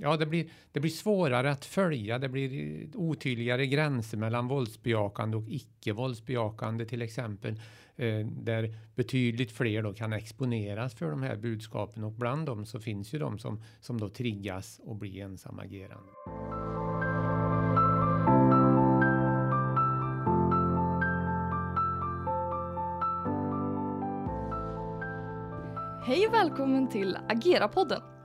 ja, det blir, det blir svårare att följa. Det blir otydligare gränser mellan våldsbejakande och icke våldsbejakande till exempel. Eh, där betydligt fler då kan exponeras för de här budskapen och bland dem så finns ju de som, som då triggas och blir ensamagerande. Hej och välkommen till Agera-podden.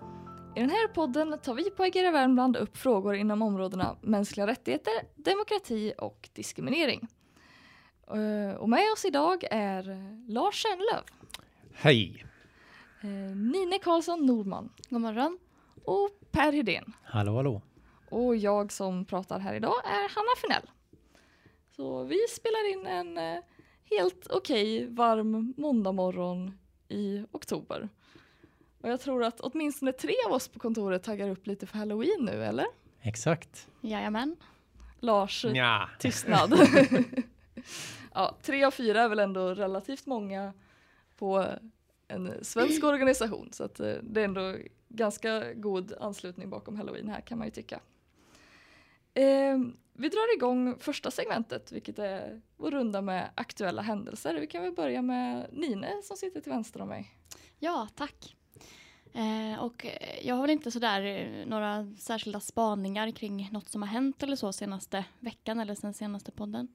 I den här podden tar vi på Agera Värmland upp frågor inom områdena mänskliga rättigheter, demokrati och diskriminering. Eh, och med oss idag är Lars Kärnlöv, Hej! eh, Nine Karlsson Norman, god morgon, och Per Hedén. Hallå, hallå. Och jag som pratar här idag är Hanna Finell. Så vi spelar in en eh, helt okej varm måndagmorgon i oktober. Och jag tror att åtminstone tre av oss på kontoret taggar upp lite för halloween nu, eller? Exakt. Jajamän. Lars Ja, tystnad. ja, tre av fyra är väl ändå relativt många på en svensk organisation så att eh, det är ändå ganska god anslutning bakom halloween här kan man ju tycka. Eh, vi drar igång första segmentet vilket är vår runda med aktuella händelser. Vi kan väl börja med Nine som sitter till vänster om mig. Ja, tack. Eh, och jag har väl inte sådär eh, några särskilda spaningar kring något som har hänt eller så senaste veckan eller sen senaste podden.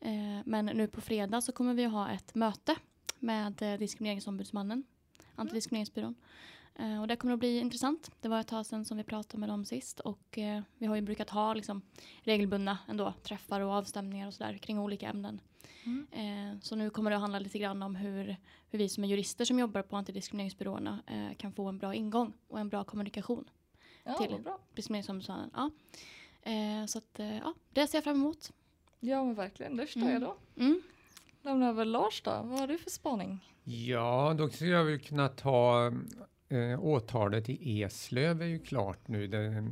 Eh, men nu på fredag så kommer vi ha ett möte med eh, Diskrimineringsombudsmannen, Antidiskrimineringsbyrån. Eh, och det kommer att bli intressant. Det var ett tag sedan som vi pratade med dem sist och eh, vi har ju brukat ha liksom, regelbundna ändå, träffar och avstämningar och sådär kring olika ämnen. Mm. Eh, så nu kommer det att handla lite grann om hur, hur vi som är jurister som jobbar på antidiskrimineringsbyråerna eh, kan få en bra ingång och en bra kommunikation Ja, Till. bra. diskrimineringsombudsmannen. Ja. Eh, så att, eh, ja, det ser jag fram emot. Ja men verkligen, det förstår Mm. jag då. Mm. Lämnar över Lars då, vad har du för spaning? ja då skulle jag väl kunna ta eh, åtalet i Eslöv är ju klart nu. Det,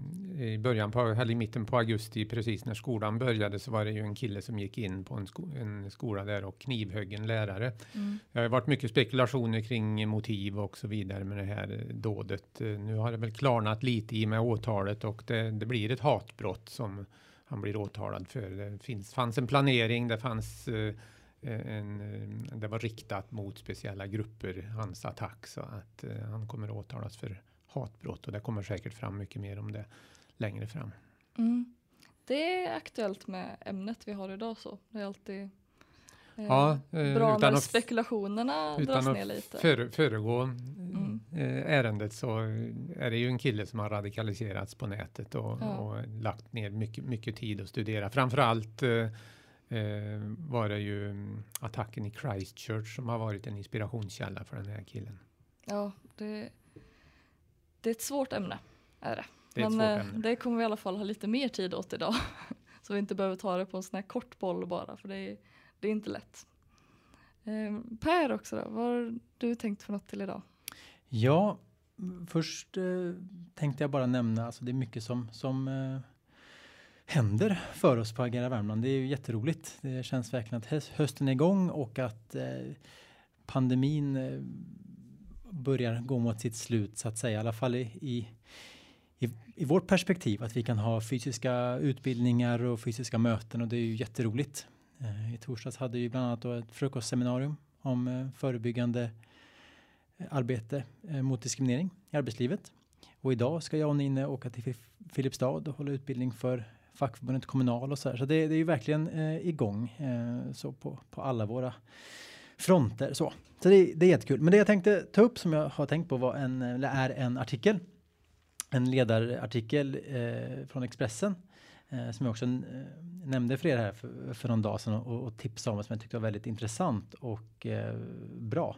I början på, eller i mitten på augusti, precis när skolan började, så var det ju en kille som gick in på en, sko en skola där och knivhögg en lärare. Mm. Det har varit mycket spekulationer kring motiv och så vidare med det här eh, dådet. Eh, Nu har det väl klarnat lite i med åtalet och det, det blir ett hatbrott som han blir åtalad för. Det finns, fanns en planering, det fanns eh, en, eh, det var riktat mot speciella grupper, hans attack, så att eh, han kommer åtalas för hatbrott och det kommer säkert fram mycket mer om det längre fram. Mm. Det är aktuellt med ämnet vi har idag så. Det är alltid eh, Ja, eh, bra utan när att- spekulationerna dras Utan ner att lite. före, föregå Mm. eh, ärendet så är det ju en kille som har radikaliserats på nätet och, Ja. och lagt ner mycket, mycket tid att studera. Framförallt eh, eh, var det ju mm, attacken i Christchurch som har varit en inspirationskälla för den här killen. Ja, det, det är ett svårt ämne. Är det. Det är ett Men svårt eh, ämne. det kommer vi i alla fall ha lite mer tid åt idag. så vi inte behöver ta det på en sån här kort boll bara, för det är, det är inte lätt. Eh, per också då, vad har du tänkt för något till idag? Ja, först eh, tänkte jag bara nämna, alltså det är mycket som, som eh, händer för oss på Agera Värmland. Det är ju jätteroligt. Det känns verkligen att hösten är igång och att eh, pandemin eh, börjar gå mot sitt slut så att säga, i alla fall i, i i, i vårt perspektiv att vi kan ha fysiska utbildningar och fysiska möten och det är ju jätteroligt. Eh, I torsdags hade vi bland annat då ett frukostseminarium om eh, förebyggande eh, arbete eh, mot diskriminering i arbetslivet. Och idag ska jag och Ninne åka till Filipstad och hålla utbildning för fackförbundet Kommunal och så här. Så det, det är ju verkligen eh, igång eh, så på, på alla våra fronter. Så, så det, det är jättekul. Men det jag tänkte ta upp som jag har tänkt på var en, eller är en artikel. En ledarartikel eh, från Expressen eh, som jag också eh, nämnde för er här för, för någon dag sedan och, och tipsade om som jag tyckte var väldigt intressant och eh, bra.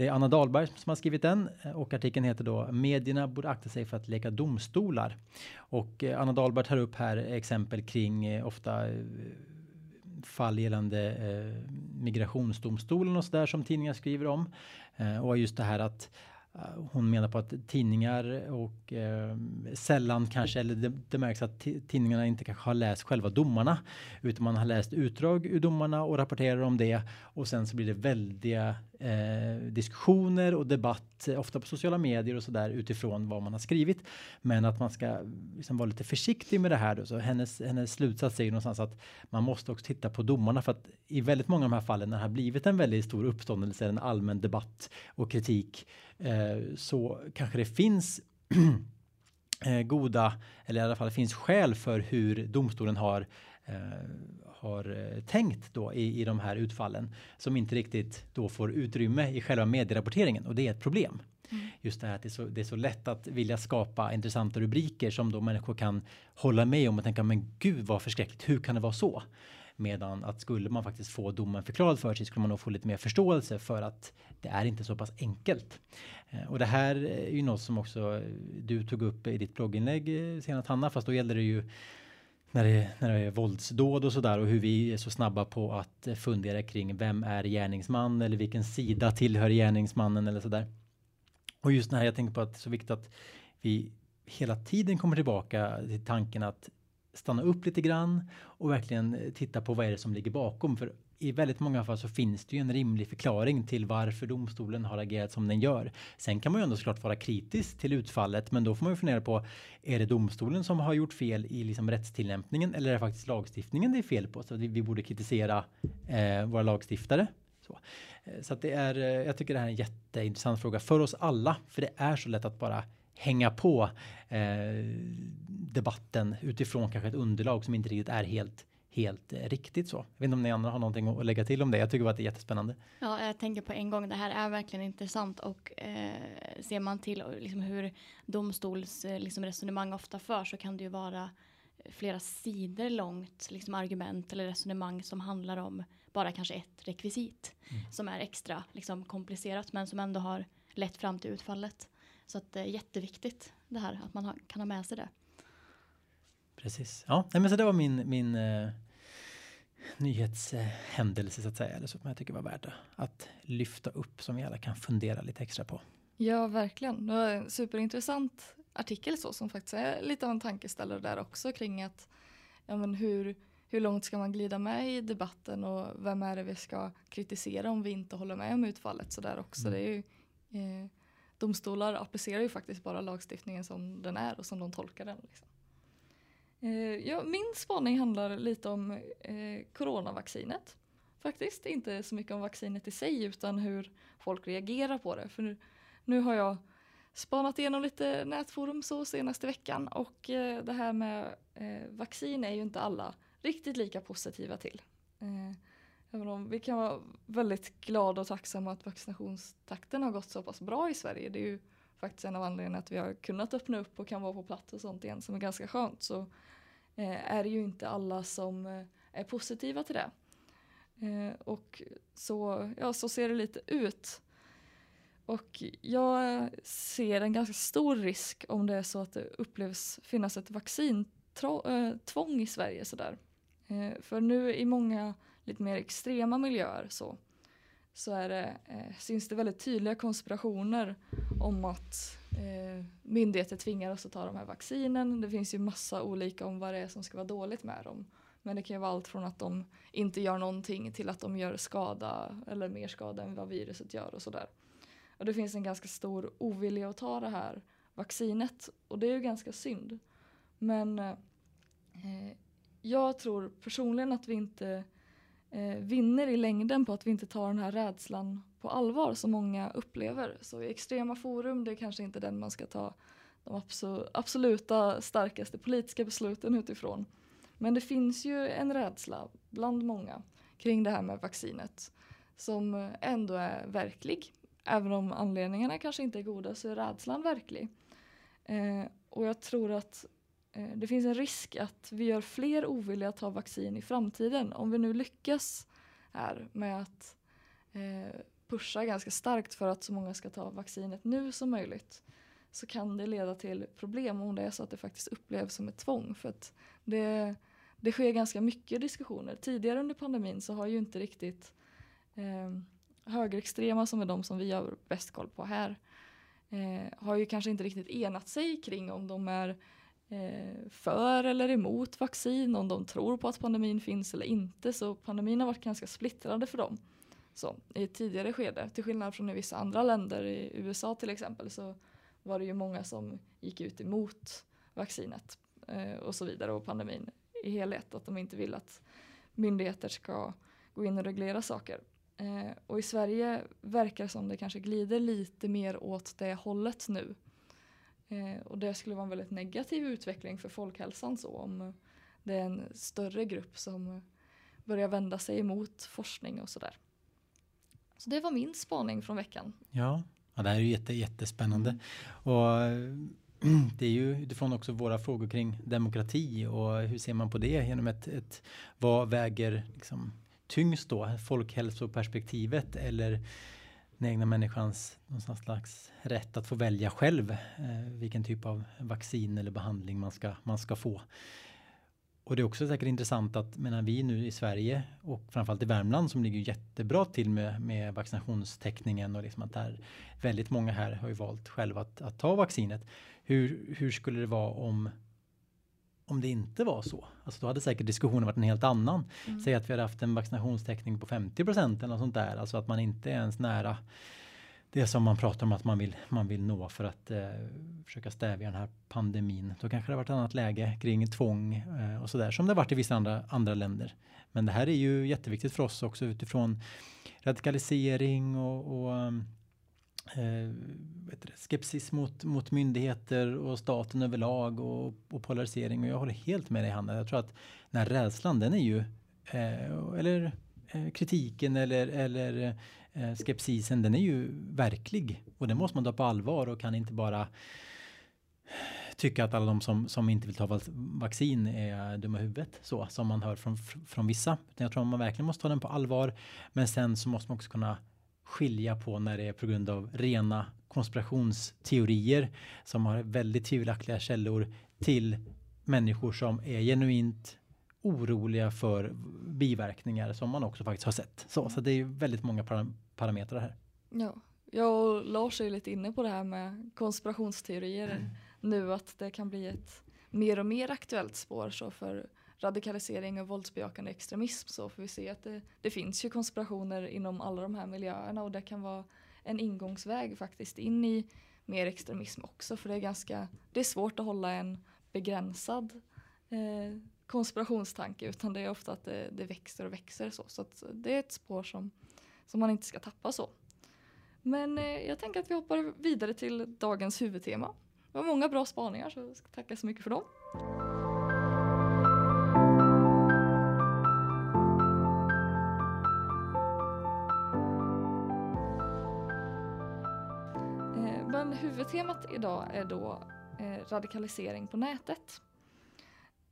Det är Anna Dahlberg som har skrivit den eh, och artikeln heter då Medierna borde akta sig för att leka domstolar. Och eh, Anna Dahlberg tar upp här exempel kring eh, ofta fall gällande eh, migrationsdomstolen och så där som tidningar skriver om. Eh, och just det här att Eh, hon menar på att tidningar och eh, sällan kanske, eller det, det märks att tidningarna inte kanske har läst själva domarna utan man har läst utdrag ur domarna och rapporterar om det och sen så blir det väldiga eh, diskussioner och debatt, eh, ofta på sociala medier och sådär utifrån vad man har skrivit. Men att man ska liksom vara lite försiktig med det här. Då. Så hennes, hennes slutsats är ju någonstans att man måste också titta på domarna för att i väldigt många av de här fallen när det har blivit en väldigt stor uppståndelse, en allmän debatt och kritik så kanske det finns eh, goda, eller i alla fall finns skäl för hur domstolen har eh, har eh, tänkt då i, i de här utfallen som inte riktigt då får utrymme i själva medierapporteringen och det är ett problem. Mm. Just det här att det är, så, det är så lätt att vilja skapa intressanta rubriker som då människor kan hålla med om och tänka men gud vad förskräckligt, hur kan det vara så? Medan att skulle man faktiskt få domen förklarad för sig skulle man nog få lite mer förståelse för att det är inte så pass enkelt. Eh, och det här är ju något som också du tog upp i ditt blogginlägg eh, senast Hanna, fast då gällde det ju när det, när det är våldsdåd och sådär och hur vi är så snabba på att eh, fundera kring vem är gärningsman eller vilken sida tillhör gärningsmannen eller sådär. Och just när jag tänker på att det är så viktigt att vi hela tiden kommer tillbaka till tanken att stanna upp lite grann och verkligen eh, titta på vad är det som ligger bakom. För i väldigt många fall så finns det ju en rimlig förklaring till varför domstolen har agerat som den gör. Sen kan man ju ändå såklart vara kritisk till utfallet, men då får man ju fundera på är det domstolen som har gjort fel i liksom rättstillämpningen eller är det faktiskt lagstiftningen det är fel på? Så vi, vi borde kritisera eh, våra lagstiftare. Så, eh, så att det är, eh, jag tycker det här är en jätteintressant fråga för oss alla, för det är så lätt att bara hänga på eh, debatten utifrån kanske ett underlag som inte riktigt är helt helt eh, riktigt så. Jag vet inte om ni andra har någonting att lägga till om det. Jag tycker bara att det är jättespännande. Ja, jag tänker på en gång. Det här är verkligen intressant och eh, ser man till liksom hur domstols eh, liksom resonemang ofta förs så kan det ju vara flera sidor långt liksom argument eller resonemang som handlar om bara kanske ett rekvisit mm. som är extra liksom komplicerat men som ändå har lett fram till utfallet. Så att det är jätteviktigt det här att man har, kan ha med sig det. Precis. Ja, nej, men så det var min, min uh, nyhetshändelse så att säga, eller så, som jag tycker var värd att lyfta upp som vi alla kan fundera lite extra på. Ja, verkligen. Det var en superintressant artikel så som faktiskt är lite av en tankeställare där också kring att ja, men hur, hur långt ska man glida med i debatten och vem är det vi ska kritisera om vi inte håller med om utfallet så där också. Mm. Det är ju, eh, domstolar applicerar ju faktiskt bara lagstiftningen som den är och som de tolkar den. Liksom. Eh, ja, min spaning handlar lite om eh, coronavaccinet. Faktiskt inte så mycket om vaccinet i sig utan hur folk reagerar på det. För nu, nu har jag spanat igenom lite nätforum så senaste veckan och eh, det här med eh, vaccin är ju inte alla riktigt lika positiva till. Eh, Även om vi kan vara väldigt glada och tacksamma att vaccinationstakten har gått så pass bra i Sverige. Det är ju faktiskt en av anledningarna att vi har kunnat öppna upp och kan vara på plats och sånt igen som är ganska skönt. Så eh, är det ju inte alla som eh, är positiva till det. Eh, och så, ja, så ser det lite ut. Och jag ser en ganska stor risk om det är så att det upplevs finnas ett vaccintvång eh, i Sverige sådär. Eh, för nu i många lite mer extrema miljöer så, så är det, eh, syns det väldigt tydliga konspirationer om att eh, myndigheter tvingar oss att ta de här vaccinen. Det finns ju massa olika om vad det är som ska vara dåligt med dem. Men det kan ju vara allt från att de inte gör någonting till att de gör skada eller mer skada än vad viruset gör och sådär. Och det finns en ganska stor ovilja att ta det här vaccinet och det är ju ganska synd. Men eh, jag tror personligen att vi inte eh, vinner i längden på att vi inte tar den här rädslan på allvar som många upplever. Så i extrema forum, det är kanske inte den man ska ta de absoluta starkaste politiska besluten utifrån. Men det finns ju en rädsla bland många kring det här med vaccinet som ändå är verklig. Även om anledningarna kanske inte är goda så är rädslan verklig. Eh, och jag tror att Eh, det finns en risk att vi gör fler ovilliga att ta vaccin i framtiden. Om vi nu lyckas här med att eh, pusha ganska starkt för att så många ska ta vaccinet nu som möjligt så kan det leda till problem om det är så att det faktiskt upplevs som ett tvång. För att det, det sker ganska mycket diskussioner. Tidigare under pandemin så har ju inte riktigt eh, högerextrema som är de som vi har bäst koll på här eh, har ju kanske inte riktigt enat sig kring om de är Eh, för eller emot vaccin, om de tror på att pandemin finns eller inte. Så pandemin har varit ganska splittrade för dem. Så, I ett tidigare skede, till skillnad från i vissa andra länder, i USA till exempel, så var det ju många som gick ut emot vaccinet eh, och så vidare och pandemin i helhet. Att de inte vill att myndigheter ska gå in och reglera saker. Eh, och i Sverige verkar det som det kanske glider lite mer åt det hållet nu. Eh, och det skulle vara en väldigt negativ utveckling för folkhälsan så om det är en större grupp som börjar vända sig emot forskning och sådär. Så det var min spaning från veckan. Ja, ja det här är ju jätte, jättespännande. Och eh, det är ju utifrån också våra frågor kring demokrati och hur ser man på det genom ett, ett vad väger liksom tyngst då? Folkhälsoperspektivet eller den egna människans någon slags rätt att få välja själv eh, vilken typ av vaccin eller behandling man ska, man ska få. Och det är också säkert intressant att menar vi nu i Sverige och framförallt i Värmland som ligger jättebra till med, med vaccinationstäckningen och liksom att där väldigt många här har ju valt själva att, att ta vaccinet. Hur, hur skulle det vara om om det inte var så. Alltså då hade säkert diskussionen varit en helt annan. Mm. Säg att vi hade haft en vaccinationstäckning på 50 eller något sånt där. Alltså att man inte är ens nära det som man pratar om att man vill, man vill nå för att eh, försöka stävja den här pandemin. Då kanske det varit ett annat läge kring tvång eh, och sådär som det varit i vissa andra, andra länder. Men det här är ju jätteviktigt för oss också utifrån radikalisering och, och eh, skepsis mot, mot myndigheter och staten överlag och, och, polarisering. Och jag håller helt med dig Hanna. Jag tror att den här rädslan den är ju, eh, eller eh, kritiken eller, eller eh, skepsisen den är ju verklig. Och den måste man ta på allvar och kan inte bara tycka att alla de som, som inte vill ta vaccin är dumma i huvudet så som man hör från, från vissa. Jag tror att man verkligen måste ta den på allvar. Men sen så måste man också kunna skilja på när det är på grund av rena konspirationsteorier som har väldigt tvivelaktiga källor till människor som är genuint oroliga för biverkningar som man också faktiskt har sett. Så, så det är väldigt många param parametrar här. Ja, jag och Lars är lite inne på det här med konspirationsteorier mm. nu att det kan bli ett mer och mer aktuellt spår så för radikalisering och våldsbejakande extremism så får vi se att det, det, finns ju konspirationer inom alla de här miljöerna och det kan vara en ingångsväg faktiskt in i mer extremism också för det är ganska det är svårt att hålla en begränsad eh, konspirationstanke utan det är ofta att det, det växer och växer så så att det är ett spår som, som man inte ska tappa så. Men eh, jag tänker att vi hoppar vidare till dagens huvudtema. Det var många bra spaningar så jag ska tacka så mycket för dem. Temat idag är då eh, radikalisering på nätet.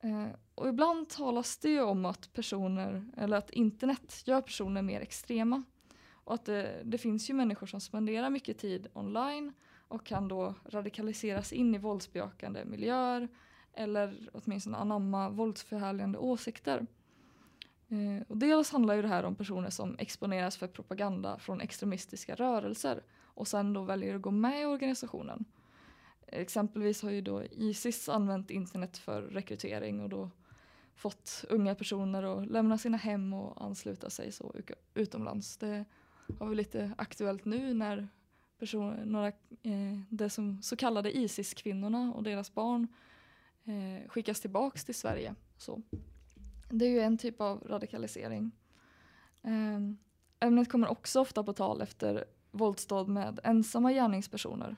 Eh, och ibland talas det ju om att personer, eller att internet gör personer mer extrema. Och att det, det finns ju människor som spenderar mycket tid online och kan då radikaliseras in i våldsbejakande miljöer eller åtminstone anamma våldsförhärligande åsikter. Eh, och dels handlar ju det här om personer som exponeras för propaganda från extremistiska rörelser och sen då väljer att gå med i organisationen. Exempelvis har ju då Isis använt internet för rekrytering och då fått unga personer att lämna sina hem och ansluta sig så utomlands. Det har vi lite aktuellt nu när personer, några, eh, det som så kallade Isis-kvinnorna och deras barn eh, skickas tillbaks till Sverige. Så det är ju en typ av radikalisering. Eh, ämnet kommer också ofta på tal efter våldsdåd med ensamma gärningspersoner.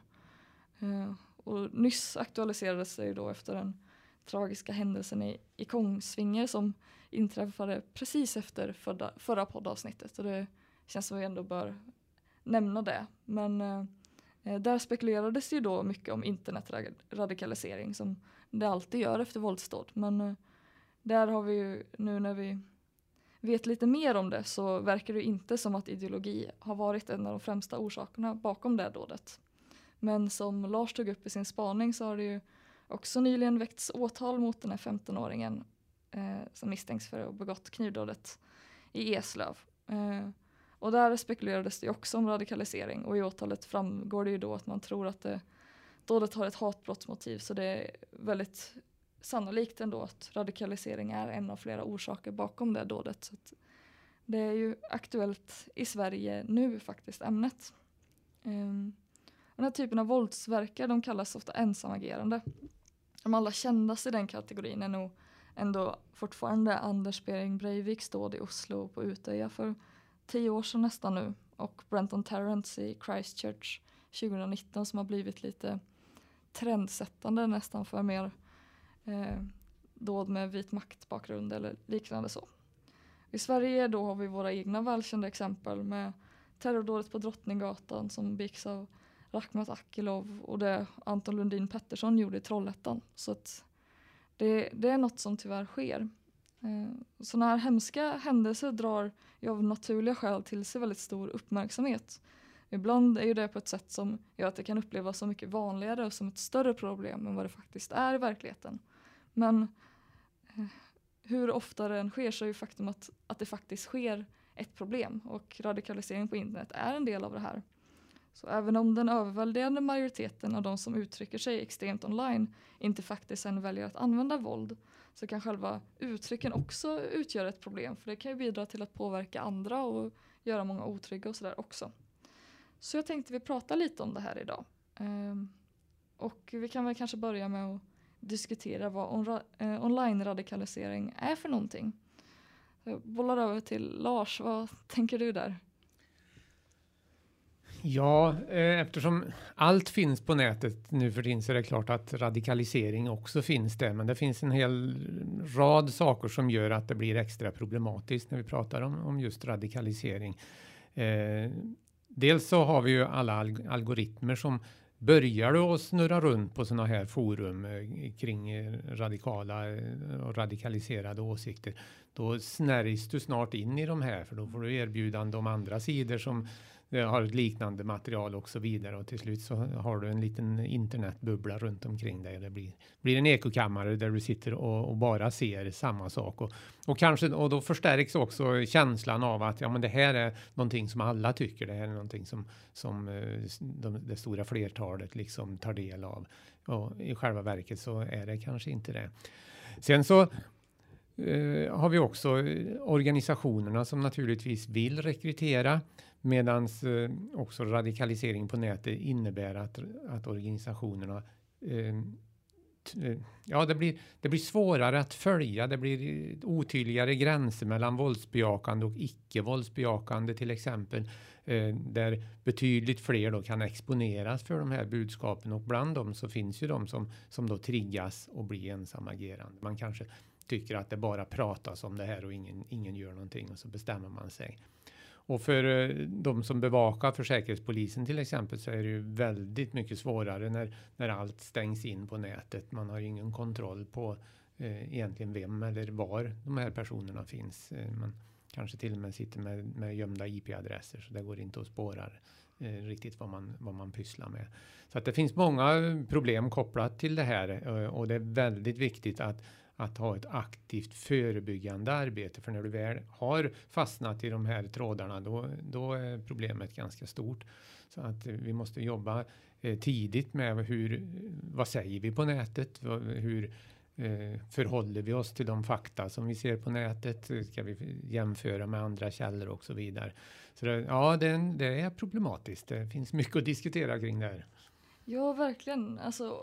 Eh, och nyss aktualiserades det då efter den tragiska händelsen i, i Kongsvinger som inträffade precis efter förra, förra poddavsnittet. Och det känns som att vi ändå bör nämna det. Men eh där spekulerades ju då mycket om internetradikalisering som det alltid gör efter våldsdåd. Men eh, där har vi ju nu när vi vet lite mer om det så verkar det inte som att ideologi har varit en av de främsta orsakerna bakom det dådet. Men som Lars tog upp i sin spaning så har det ju också nyligen väckts åtal mot den här 15-åringen eh, som misstänks för att ha begått knivdådet i Eslöv. Eh, och där spekulerades det också om radikalisering och i åtalet framgår det ju då att man tror att det, dådet har ett hatbrottsmotiv så det är väldigt sannolikt ändå att radikalisering är en av flera orsaker bakom det dådet. Så Det är ju aktuellt i Sverige nu faktiskt, ämnet. Um, den här typen av våldsverkare de kallas ofta ensamagerande. De allra kändaste i den kategorin är nog ändå fortfarande Anders Behring Breiviks dåd i Oslo på Utöja för tio år sedan nästan nu och Brenton Terrence i Christchurch 2019 som har blivit lite trendsättande nästan för mer eh, dåd med vit maktbakgrund eller liknande så. I Sverige då har vi våra egna välkända exempel med terrordådet på Drottninggatan som begicks av Rakhmat Akilov och det Anton Lundin Pettersson gjorde i Trollhättan. Så att det, det är något som tyvärr sker. Eh, sådana här hemska händelser drar ju av naturliga skäl till sig väldigt stor uppmärksamhet. Ibland är ju det på ett sätt som gör att det kan upplevas som mycket vanligare och som ett större problem än vad det faktiskt är i verkligheten. Men eh, hur ofta det än sker så är ju faktum att, att det faktiskt sker ett problem och radikalisering på internet är en del av det här. Så även om den överväldigande majoriteten av de som uttrycker sig extremt online inte faktiskt sen väljer att använda våld så kan själva uttrycken också utgöra ett problem för det kan ju bidra till att påverka andra och göra många otrygga och sådär också. Så jag tänkte vi pratar lite om det här idag. Ehm, och vi kan väl kanske börja med att diskutera vad on eh, online-radikalisering är för någonting. Jag bollar över till Lars, vad tänker du där? Ja, eh, eftersom allt finns på nätet nu för tiden så är det klart att radikalisering också finns där. Men det finns en hel rad saker som gör att det blir extra problematiskt när vi pratar om, om just radikalisering. Eh, dels så har vi ju alla alg algoritmer som börjar du att snurra runt på sådana här forum eh, kring eh, radikala eh, och radikaliserade åsikter, då snärjs du snart in i de här, för då får du erbjudande om andra sidor som Eh, har ett liknande material och så vidare och till slut så har du en liten internetbubbla runt omkring dig. Det blir, blir en ekokammare där du sitter och, och, bara ser samma sak och, och kanske och då förstärks också känslan av att ja, men det här är någonting som alla tycker. Det här är någonting som som eh, de, det stora flertalet liksom tar del av och i själva verket så är det kanske inte det. Sen så Uh, har vi också organisationerna som naturligtvis vill rekrytera Medan eh, också radikalisering på nätet innebär att, att organisationerna eh, eh, Ja, det blir, det blir svårare att följa. Det blir eh, otydligare gränser mellan våldsbejakande och icke våldsbejakande till exempel. Eh, där betydligt fler då kan exponeras för de här budskapen och bland dem så finns ju de som, som då triggas och blir ensamagerande. Man kanske tycker att det bara pratas om det här och ingen, ingen gör någonting och så bestämmer man sig. Och för eh, de som bevakar för Säkerhetspolisen till exempel så är det ju väldigt mycket svårare när, när allt stängs in på nätet. Man har ingen kontroll på eh, egentligen vem eller var de här personerna finns. Eh, man kanske till och med sitter med, med gömda IP-adresser så det går inte att spåra eh, riktigt vad man, vad man pysslar med. Så att det finns många problem kopplat till det här eh, och det är väldigt viktigt att att ha ett aktivt förebyggande arbete. För när du väl har fastnat i de här trådarna, då, då är problemet ganska stort. Så att vi måste jobba eh, tidigt med hur, vad säger vi på nätet? Hur eh, förhåller vi oss till de fakta som vi ser på nätet? Ska vi jämföra med andra källor och så vidare? Så det, ja, det, det är problematiskt. Det finns mycket att diskutera kring det här. Ja, verkligen. Alltså,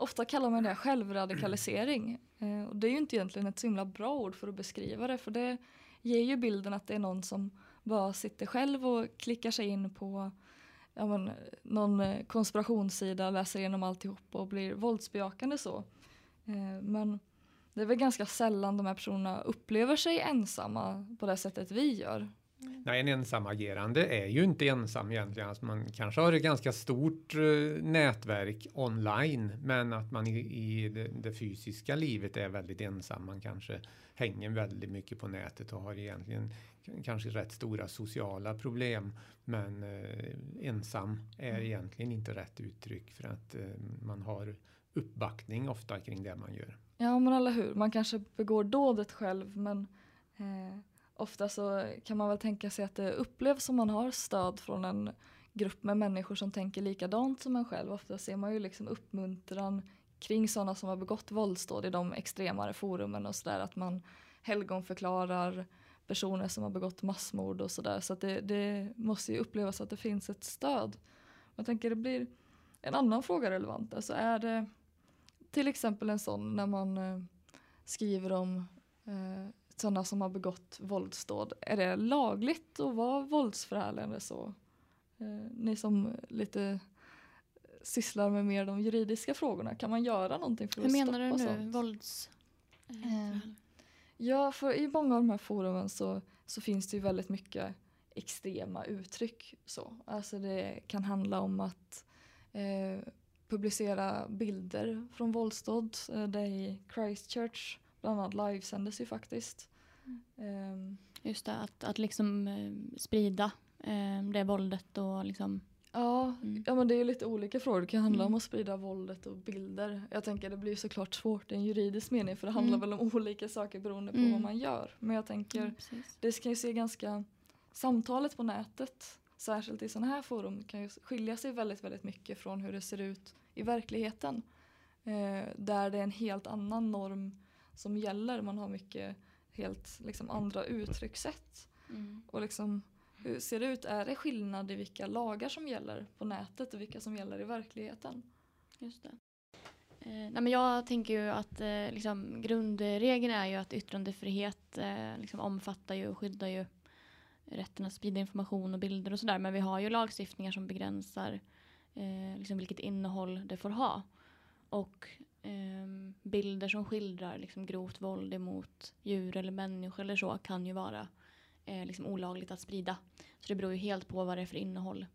ofta kallar man det självradikalisering. Eh, och det är ju inte egentligen ett så himla bra ord för att beskriva det för det ger ju bilden att det är någon som bara sitter själv och klickar sig in på ja, men, någon eh, konspirationssida, läser igenom alltihop och blir våldsbejakande så. Eh, men det är väl ganska sällan de här personerna upplever sig ensamma på det sättet vi gör. Nej, en ensamagerande är ju inte ensam egentligen. Alltså man kanske har ett ganska stort uh, nätverk online, men att man i, det, fysiska livet är väldigt ensam. Man kanske hänger väldigt mycket på nätet och har egentligen kanske rätt stora sociala problem. Men uh, ensam är mm. egentligen inte rätt uttryck för att uh, man har uppbackning ofta kring det man gör. Ja, men eller hur. Man kanske begår dådet själv, men ofta så kan man väl tänka sig att det upplevs som man har stöd från en grupp med människor som tänker likadant som en själv. Ofta ser man ju liksom uppmuntran kring sådana som har begått våldsdåd i de extremare forumen och sådär att man helgonförklarar personer som har begått massmord och sådär. Så att det, det måste ju upplevas att det finns ett stöd. Jag tänker det blir en annan fråga relevant. Alltså är det till exempel en sån när man eh, skriver om eh, sådana som har begått våldsdåd. Är det lagligt att vara våldsförhärligande så? Eh, ni som lite sysslar med mer de juridiska frågorna, kan man göra någonting för Hur att menar du stoppa nu? sånt? Vålds... Eh, Ja, för i många av de här forumen så, så finns det ju väldigt mycket extrema uttryck. Så. Alltså det kan handla om att eh, publicera bilder från våldsdåd. Eh, det i Christchurch bland annat livesändes ju faktiskt. Ehm, Just det, att, att liksom eh, sprida eh, det våldet och liksom... Ja, Mm. ja men det är ju lite olika frågor. Det kan handla Mm. om att sprida våldet och bilder. Jag tänker det blir såklart svårt i en juridisk mening för det handlar Mm. väl om olika saker beroende på Mm. vad man gör. Men jag tänker precis. det kan ju se ganska, samtalet på nätet, särskilt i sådana här forum, kan ju skilja sig väldigt, väldigt mycket från hur det ser ut i verkligheten. Eh, där det är en helt annan norm som gäller. Man har mycket helt liksom, andra uttryckssätt. Mm. Och liksom, hur ser det ut? Är det skillnad i vilka lagar som gäller på nätet och vilka som gäller i verkligheten? Just det. Eh, nej men jag tänker ju att eh, liksom, grundregeln är ju att yttrandefrihet eh, liksom, omfattar ju och skyddar ju rätten att sprida information och bilder och sådär. Men vi har ju lagstiftningar som begränsar eh, liksom vilket innehåll det får ha. Och Ehm, bilder som skildrar liksom, grovt våld emot djur eller människor eller så kan ju vara eh, liksom, olagligt att sprida. Så det beror ju helt på vad det är för innehåll.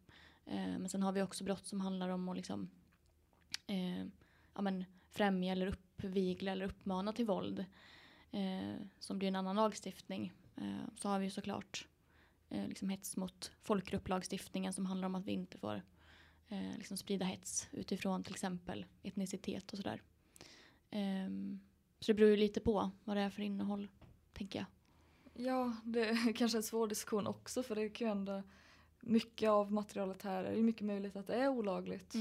Eh, men sen har vi också brott som handlar om att liksom, eh, ja, men främja eller uppvigla eller uppmana till våld. Eh, som blir en annan lagstiftning. Eh, så har vi ju såklart eh, liksom hets mot folkgrupplagstiftningen som handlar om att vi inte får eh, liksom sprida hets utifrån till exempel etnicitet och sådär. Ehm, så det beror ju lite på vad det är för innehåll, tänker jag. Ja, det är kanske en svår diskussion också för det kan ju ändå mycket av materialet här är ju mycket möjligt att det är olagligt.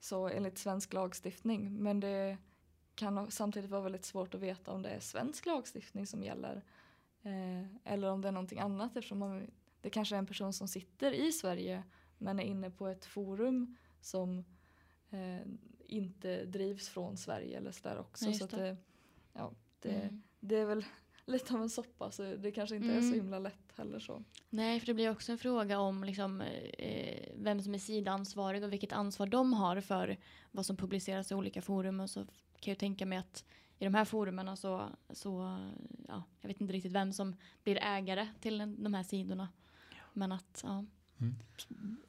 så enligt svensk lagstiftning. Men det kan samtidigt vara väldigt svårt att veta om det är svensk lagstiftning som gäller. Eh, eller om det är någonting annat eftersom man, det kanske är en person som sitter i Sverige men är inne på ett forum som eh, inte drivs från Sverige eller sådär också. Nej, så att det. ja, det, Mm. det är väl lite av en soppa så det kanske inte är så Mm. himla lätt heller så. Nej, för det blir också en fråga om liksom, eh, vem som är sidansvarig och vilket ansvar de har för vad som publiceras i olika forum. Och så kan jag tänka mig att i de här forumen så, så ja, jag vet inte riktigt vem som blir ägare till den- de här sidorna. Men att, ja.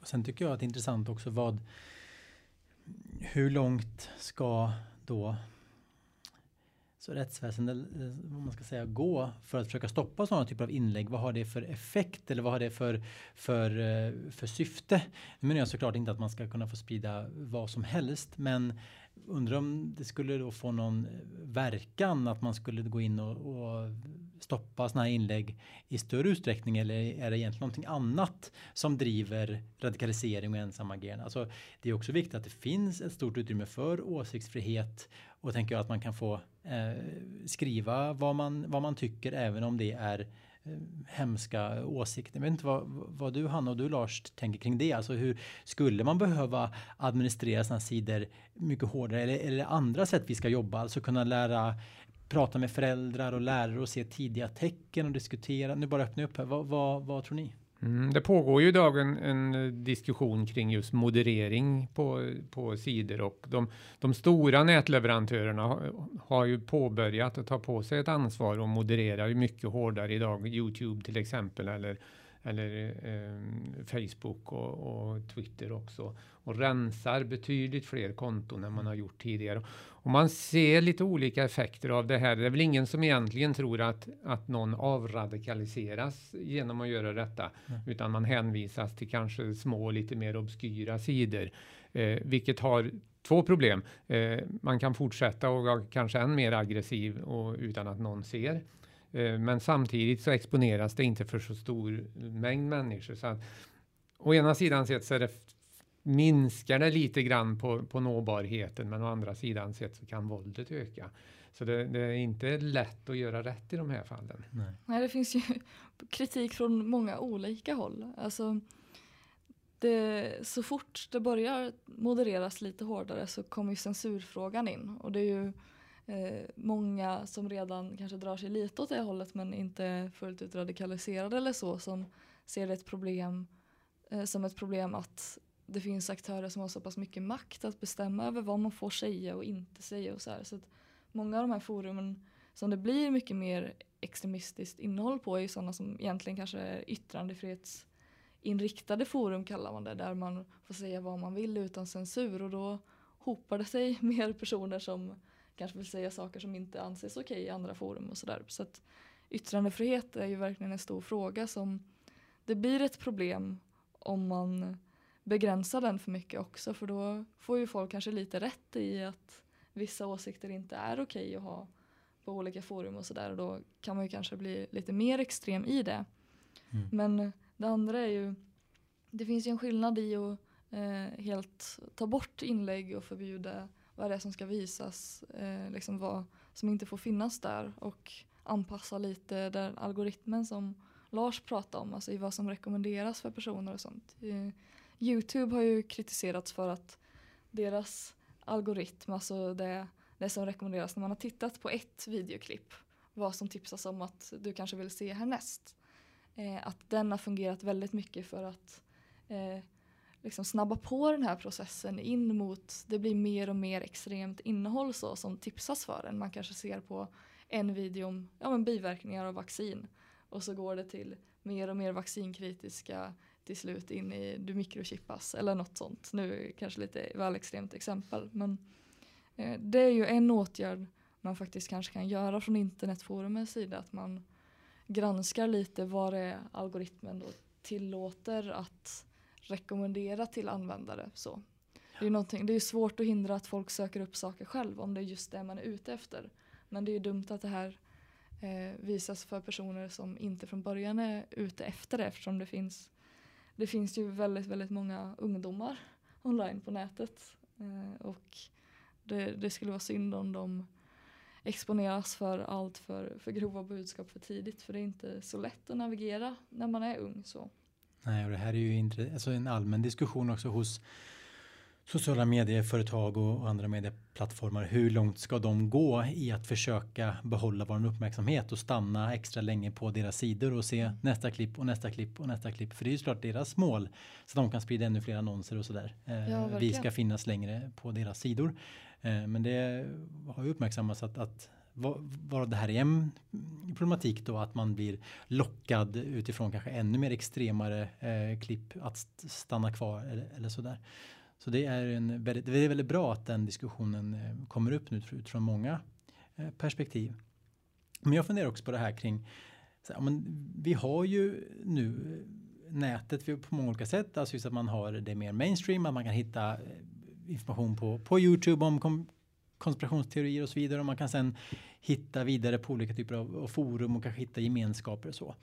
Och Sen tycker jag att det är intressant också vad hur långt ska då så rättsväsendet, eh, vad man ska säga, gå för att försöka stoppa sådana typer av inlägg? Vad har det för effekt eller vad har det för, för, eh, för syfte? Nu menar jag såklart inte att man ska kunna få sprida vad som helst, men undrar om det skulle då få någon verkan att man skulle gå in och, och stoppa sådana här inlägg i större utsträckning eller är det egentligen någonting annat som driver radikalisering och ensamagerande? Alltså, det är också viktigt att det finns ett stort utrymme för åsiktsfrihet och tänker jag att man kan få eh, skriva vad man, vad man tycker även om det är eh, hemska åsikter. Jag vet inte vad, vad du Hanna och du Lars tänker kring det. Alltså hur skulle man behöva administrera sådana sidor mycket hårdare eller, eller andra sätt vi ska jobba? Alltså kunna lära prata med föräldrar och lärare och se tidiga tecken och diskutera. Nu bara öppna upp här. Vad, vad, vad tror ni? Mm, det pågår ju idag en, en diskussion kring just moderering på, på sidor och de, de stora nätleverantörerna har, har ju påbörjat att ta på sig ett ansvar och moderera ju mycket hårdare idag. Youtube till exempel eller, eller eh, Facebook och, och Twitter också och rensar betydligt fler konton än man har gjort tidigare. Och man ser lite olika effekter av det här. Det är väl ingen som egentligen tror att, att någon avradikaliseras genom att göra detta, Mm. utan man hänvisas till kanske små, lite mer obskyra sidor, eh, vilket har två problem. Eh, man kan fortsätta och vara kanske än mer aggressiv och, utan att någon ser. Eh, men samtidigt så exponeras det inte för så stor mängd människor. Så att, å ena sidan sett så är det minskar det lite grann på, på nåbarheten, men å andra sidan sett så kan våldet öka. Så det, det, är inte lätt att göra rätt i de här fallen. Nej. Nej, det finns ju kritik från många olika håll. Alltså, det, så fort det börjar modereras lite hårdare så kommer ju censurfrågan in. Och det är ju eh, många som redan kanske drar sig lite åt det hållet men inte fullt ut radikaliserade eller så som ser det ett problem, eh, som ett problem att det finns aktörer som har så pass mycket makt att bestämma över vad man får säga och inte säga och så här. Så att många av de här forumen som det blir mycket mer extremistiskt innehåll på är sådana som egentligen kanske är yttrandefrihetsinriktade forum kallar man det, där man får säga vad man vill utan censur och då hopar det sig mer personer som kanske vill säga saker som inte anses okej i andra forum och sådär. Så att yttrandefrihet är ju verkligen en stor fråga som det blir ett problem om man begränsar den för mycket också för då får ju folk kanske lite rätt i att vissa åsikter inte är okej att ha på olika forum och sådär och då kan man ju kanske bli lite mer extrem i det. Mm. Men det andra är ju, det finns ju en skillnad i att eh, helt ta bort inlägg och förbjuda vad det är som ska visas, eh, liksom vad som inte får finnas där och anpassa lite den algoritmen som Lars pratade om, alltså i vad som rekommenderas för personer och sånt. Eh, Youtube har ju kritiserats för att deras algoritm, alltså det, det som rekommenderas när man har tittat på ett videoklipp, vad som tipsas om att du kanske vill se härnäst. Eh, att den har fungerat väldigt mycket för att eh, liksom snabba på den här processen in mot, det blir mer och mer extremt innehåll så som tipsas för en. Man kanske ser på en video om ja, men biverkningar av vaccin och så går det till mer och mer vaccinkritiska till slut in i du mikrochippas eller något sånt. Nu kanske lite väl extremt exempel men eh, det är ju en åtgärd man faktiskt kanske kan göra från internetforumens sida att man granskar lite vad det är algoritmen då tillåter att rekommendera till användare. Så. Det, är det är svårt att hindra att folk söker upp saker själv om det är just det man är ute efter. Men det är ju dumt att det här eh, visas för personer som inte från början är ute efter det eftersom det finns, det finns ju väldigt, väldigt många ungdomar online på nätet. Eh, och det, det, skulle vara synd om de exponeras för allt för, för grova budskap för tidigt för det är inte så lätt att navigera när man är ung. så. Nej, och det här är ju alltså en allmän diskussion också hos sociala medieföretag och andra medieplattformar. Hur långt ska de gå i att försöka behålla vår uppmärksamhet och stanna extra länge på deras sidor och se nästa klipp och nästa klipp och nästa klipp. För det är ju såklart deras mål så de kan sprida ännu fler annonser och sådär. Ja, Vi ska finnas längre på deras sidor. Eh, men det har ju uppmärksammats att, att vad det här är en problematik då att man blir lockad utifrån kanske ännu mer extremare eh, klipp att stanna kvar eller, eller sådär. Så det är, en väldigt, det är väldigt bra att den diskussionen eh, kommer upp nu utifrån många eh, perspektiv. Men jag funderar också på det här kring, så här, men vi har ju nu eh, nätet på många olika sätt, alltså just att man har det mer mainstream, att man kan hitta eh, information på, på Youtube om kom, konspirationsteorier och så vidare och man kan sen hitta vidare på olika typer av, forum och kanske hitta gemenskaper och så.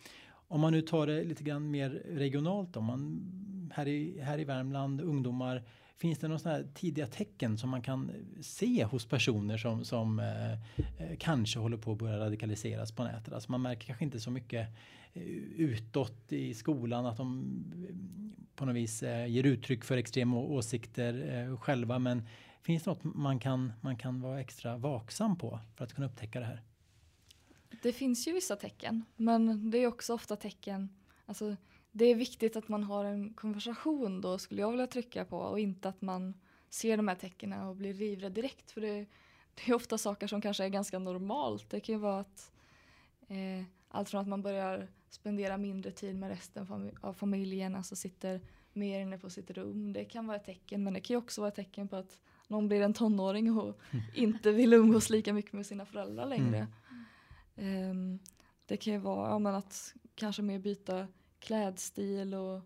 Om man nu tar det lite grann mer regionalt, om man här i, här i Värmland, ungdomar, finns det några sådana tidiga tecken som man kan se hos personer som, som eh, eh, kanske håller på att börja radikaliseras på nätet? Alltså man märker kanske inte så mycket eh, utåt i skolan att de eh, på något vis eh, ger uttryck för extrema åsikter eh, själva men Finns det något man kan, man kan vara extra vaksam på för att kunna upptäcka det här? Det finns ju vissa tecken, men det är också ofta tecken, alltså det är viktigt att man har en konversation då skulle jag vilja trycka på och inte att man ser de här tecknen och blir livrädd direkt för det, det är ofta saker som kanske är ganska normalt. Det kan ju vara att eh, allt från att man börjar spendera mindre tid med resten av familjen, alltså sitter mer inne på sitt rum. Det kan vara ett tecken men det kan ju också vara ett tecken på att någon blir en tonåring och inte vill umgås lika mycket med sina föräldrar längre. Mm. Um, det kan ju vara ja, men att kanske mer byta klädstil och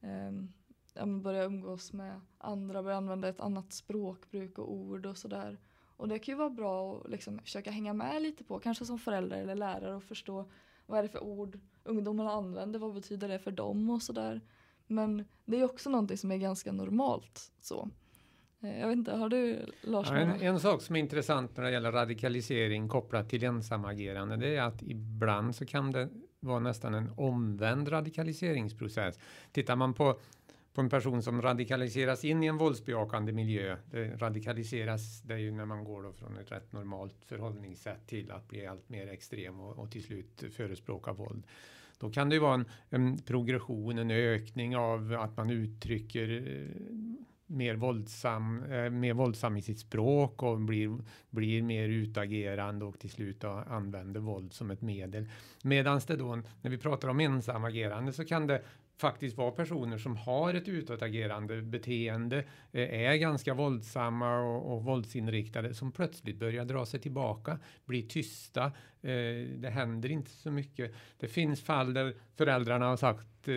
um, ja, börja umgås med andra, börja använda ett annat språkbruk och ord och sådär. Och det kan ju vara bra att liksom försöka hänga med lite på, kanske som förälder eller lärare och förstå vad är det för ord ungdomarna använder, vad betyder det för dem och sådär. Men det är också någonting som är ganska normalt. så. Eh, jag vet inte, har du Lars? Ja, en, en, sak som är intressant när det gäller radikalisering kopplat till ensamagerande, det är att ibland så kan det vara nästan en omvänd radikaliseringsprocess. Tittar man på på en person som radikaliseras in i en våldsbejakande miljö. Det radikaliseras, det är ju när man går då från ett rätt normalt förhållningssätt till att bli allt mer extrem och, och till slut förespråka våld. Då kan det ju vara en, en, progression, en ökning av att man uttrycker eh, mer våldsam, eh, mer våldsam i sitt språk och blir, blir mer utagerande och till slut använder våld som ett medel. Medan det då, när vi pratar om ensamagerande så kan det faktiskt vara personer som har ett utåtagerande beteende, eh, är ganska våldsamma och, och våldsinriktade, som plötsligt börjar dra sig tillbaka, blir tysta. Eh, det händer inte så mycket. Det finns fall där föräldrarna har sagt, eh,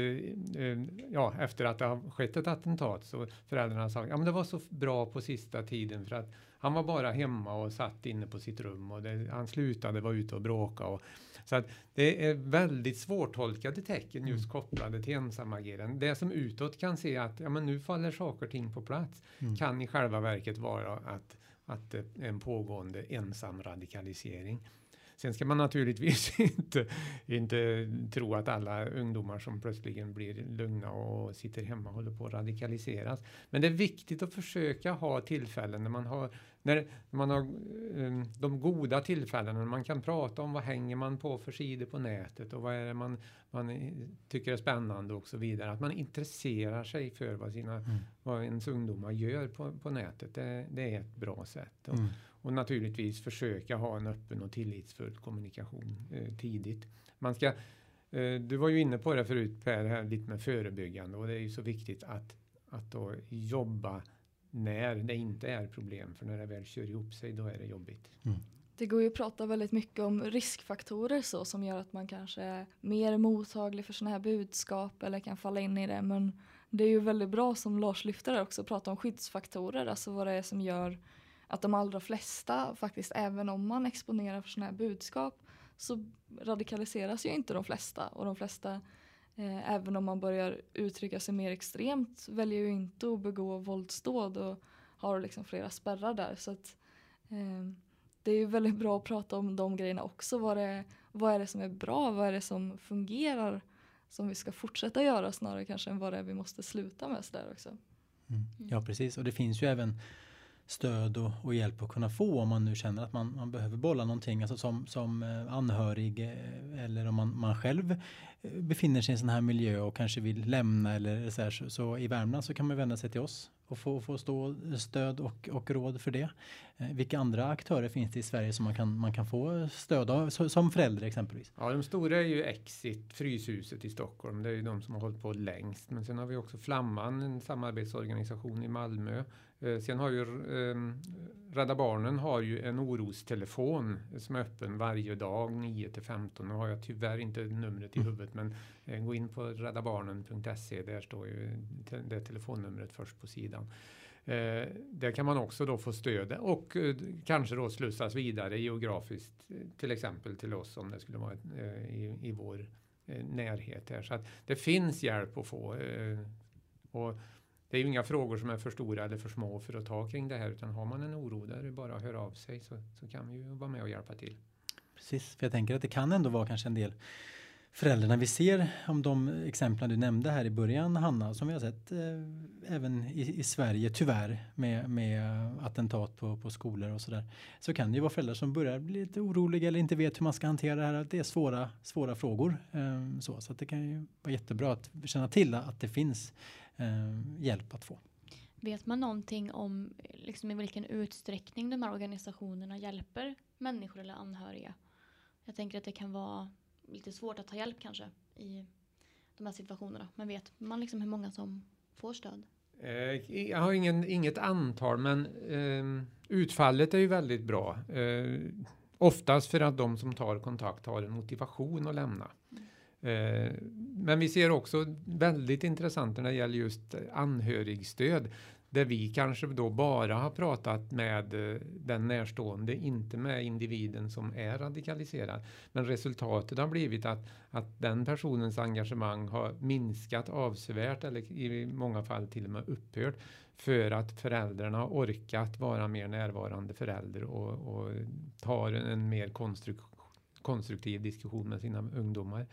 ja, efter att det har skett ett attentat, så föräldrarna har sagt, ja men det var så bra på sista tiden för att han var bara hemma och satt inne på sitt rum och det, han slutade vara ute och bråka. Och, så att det är väldigt svårtolkade tecken just mm. kopplade till ensamagerande. Det som utåt kan se att ja, men nu faller saker och ting på plats mm. kan i själva verket vara att, att en pågående ensam radikalisering. Sen ska man naturligtvis inte, inte tro att alla ungdomar som plötsligen blir lugna och sitter hemma håller på att radikaliseras. Men det är viktigt att försöka ha tillfällen när man har, när man har um, de goda tillfällena när man kan prata om vad hänger man på för sidor på nätet och vad är det man, man tycker är spännande och så vidare. Att man intresserar sig för vad, sina, mm. vad ens ungdomar gör på, på nätet. Det, det är ett bra sätt. Mm. Och naturligtvis försöka ha en öppen och tillitsfull kommunikation eh, tidigt. Man ska, eh, du var ju inne på det förut Per, här, lite med förebyggande och det är ju så viktigt att, att då jobba när det inte är problem. För när det väl kör ihop sig då är det jobbigt. Mm. Det går ju att prata väldigt mycket om riskfaktorer så som gör att man kanske är mer mottaglig för sådana här budskap eller kan falla in i det. Men det är ju väldigt bra som Lars lyfter där också att prata om skyddsfaktorer, alltså vad det är som gör att de allra flesta faktiskt, även om man exponerar för sådana här budskap, så radikaliseras ju inte de flesta. Och de flesta, eh, även om man börjar uttrycka sig mer extremt, väljer ju inte att begå våldsdåd och har liksom flera spärrar där. Så att, eh, det är ju väldigt bra att prata om de grejerna också. Vad, det, vad är det som är bra? Vad är det som fungerar? Som vi ska fortsätta göra snarare kanske än vad det är vi måste sluta med. Så där också. Mm. Ja precis och det finns ju även stöd och, och, hjälp att kunna få om man nu känner att man, man behöver bolla någonting, alltså som, som eh, anhörig eh, eller om man, man själv eh, befinner sig i en sån här miljö och kanske vill lämna eller så, här, så, så i Värmland så kan man vända sig till oss och få, få stå stöd och, och råd för det. vilka andra aktörer finns det i Sverige som man kan, man kan få stöd av som förälder exempelvis? Ja, de stora är ju Exit, Fryshuset i Stockholm. Det är ju de som har hållit på längst. Men sen har vi också Flamman, en samarbetsorganisation i Malmö sen har ju ehm, Rädda Barnen har ju en orostelefon som är öppen varje dag 9 till 15. Nu har jag tyvärr inte numret i mm. huvudet men eh, gå in på räddabarnen.se. Där står ju det telefonnumret först på sidan. Eh, där kan man också då få stöd och kanske då slussas vidare geografiskt till exempel till oss om det skulle vara i, i vår närhet här. Så att det finns hjälp att få. och det är ju inga frågor som är för stora eller för små för att ta kring det här utan har man en oro där det bara hör av sig så, så kan vi ju vara med och hjälpa till. Precis, för jag tänker att det kan ändå vara kanske en del föräldrarna vi ser om de exemplen du nämnde här i början Hanna som vi har sett eh, även i, i, Sverige tyvärr med, med attentat på, på skolor och sådär så kan det ju vara föräldrar som börjar bli lite oroliga eller inte vet hur man ska hantera det här. Att Det är svåra, svåra frågor. Eh, så så det kan ju vara jättebra att känna till att det finns eh, hjälp att få. Vet man någonting om liksom, i vilken utsträckning de här organisationerna hjälper människor eller anhöriga? Jag tänker att det kan vara lite svårt att ta hjälp kanske i de här situationerna. Men vet man liksom hur många som får stöd? Eh, jag har ingen, inget antal, men eh, utfallet är ju väldigt bra. Eh, oftast för att de som tar kontakt har en motivation att lämna. Mm. Eh, men vi ser också väldigt intressant när det gäller just anhörigstöd. där vi kanske då bara har pratat med eh, den närstående, inte med individen som är radikaliserad. Men resultatet har blivit att, att den personens engagemang har minskat avsevärt eller i många fall till och med upphört för att föräldrarna har orkat vara mer närvarande förälder och, och tar en mer konstruktiv konstruktiv diskussion med sina ungdomar.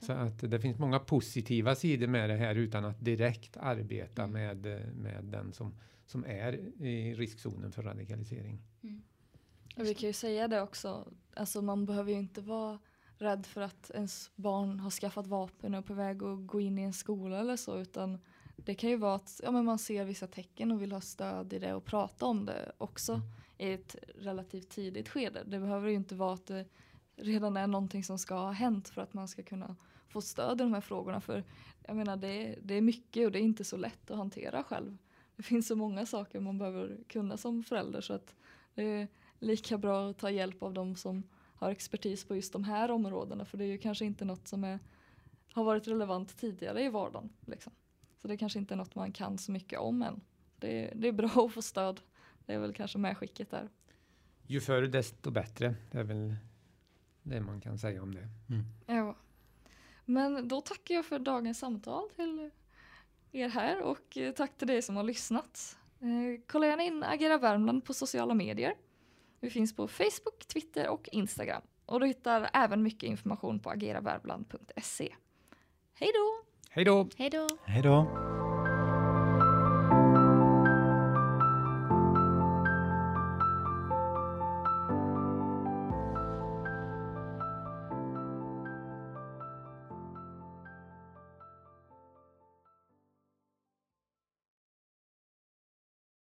Så att det finns många positiva sidor med det här utan att direkt arbeta mm. med, med den som, som är i riskzonen för radikalisering. Mm. Och vi kan ju säga det också, alltså man behöver ju inte vara rädd för att ens barn har skaffat vapen och är på väg att gå in i en skola eller så utan det kan ju vara att ja, men man ser vissa tecken och vill ha stöd i det och prata om det också mm. i ett relativt tidigt skede. Det behöver ju inte vara att det redan är någonting som ska ha hänt för att man ska kunna få stöd i de här frågorna. För jag menar det, det är mycket och det är inte så lätt att hantera själv. Det finns så många saker man behöver kunna som förälder så att det är lika bra att ta hjälp av de som har expertis på just de här områdena för det är ju kanske inte något som är, har varit relevant tidigare i vardagen. Liksom. Så det kanske inte är något man kan så mycket om än. Det, det är bra att få stöd. Det är väl kanske medskicket där. Ju förr desto bättre. Det är väl det man kan säga om det. Mm. Ja. Men då tackar jag för dagens samtal till er här och eh, tack till dig som har lyssnat. Eh, kolla gärna in Agera Värmland på sociala medier. Vi finns på Facebook, Twitter och Instagram. Och du hittar även mycket information på ageravärmland.se. Hej då! Hej då! Hej då! Hej då!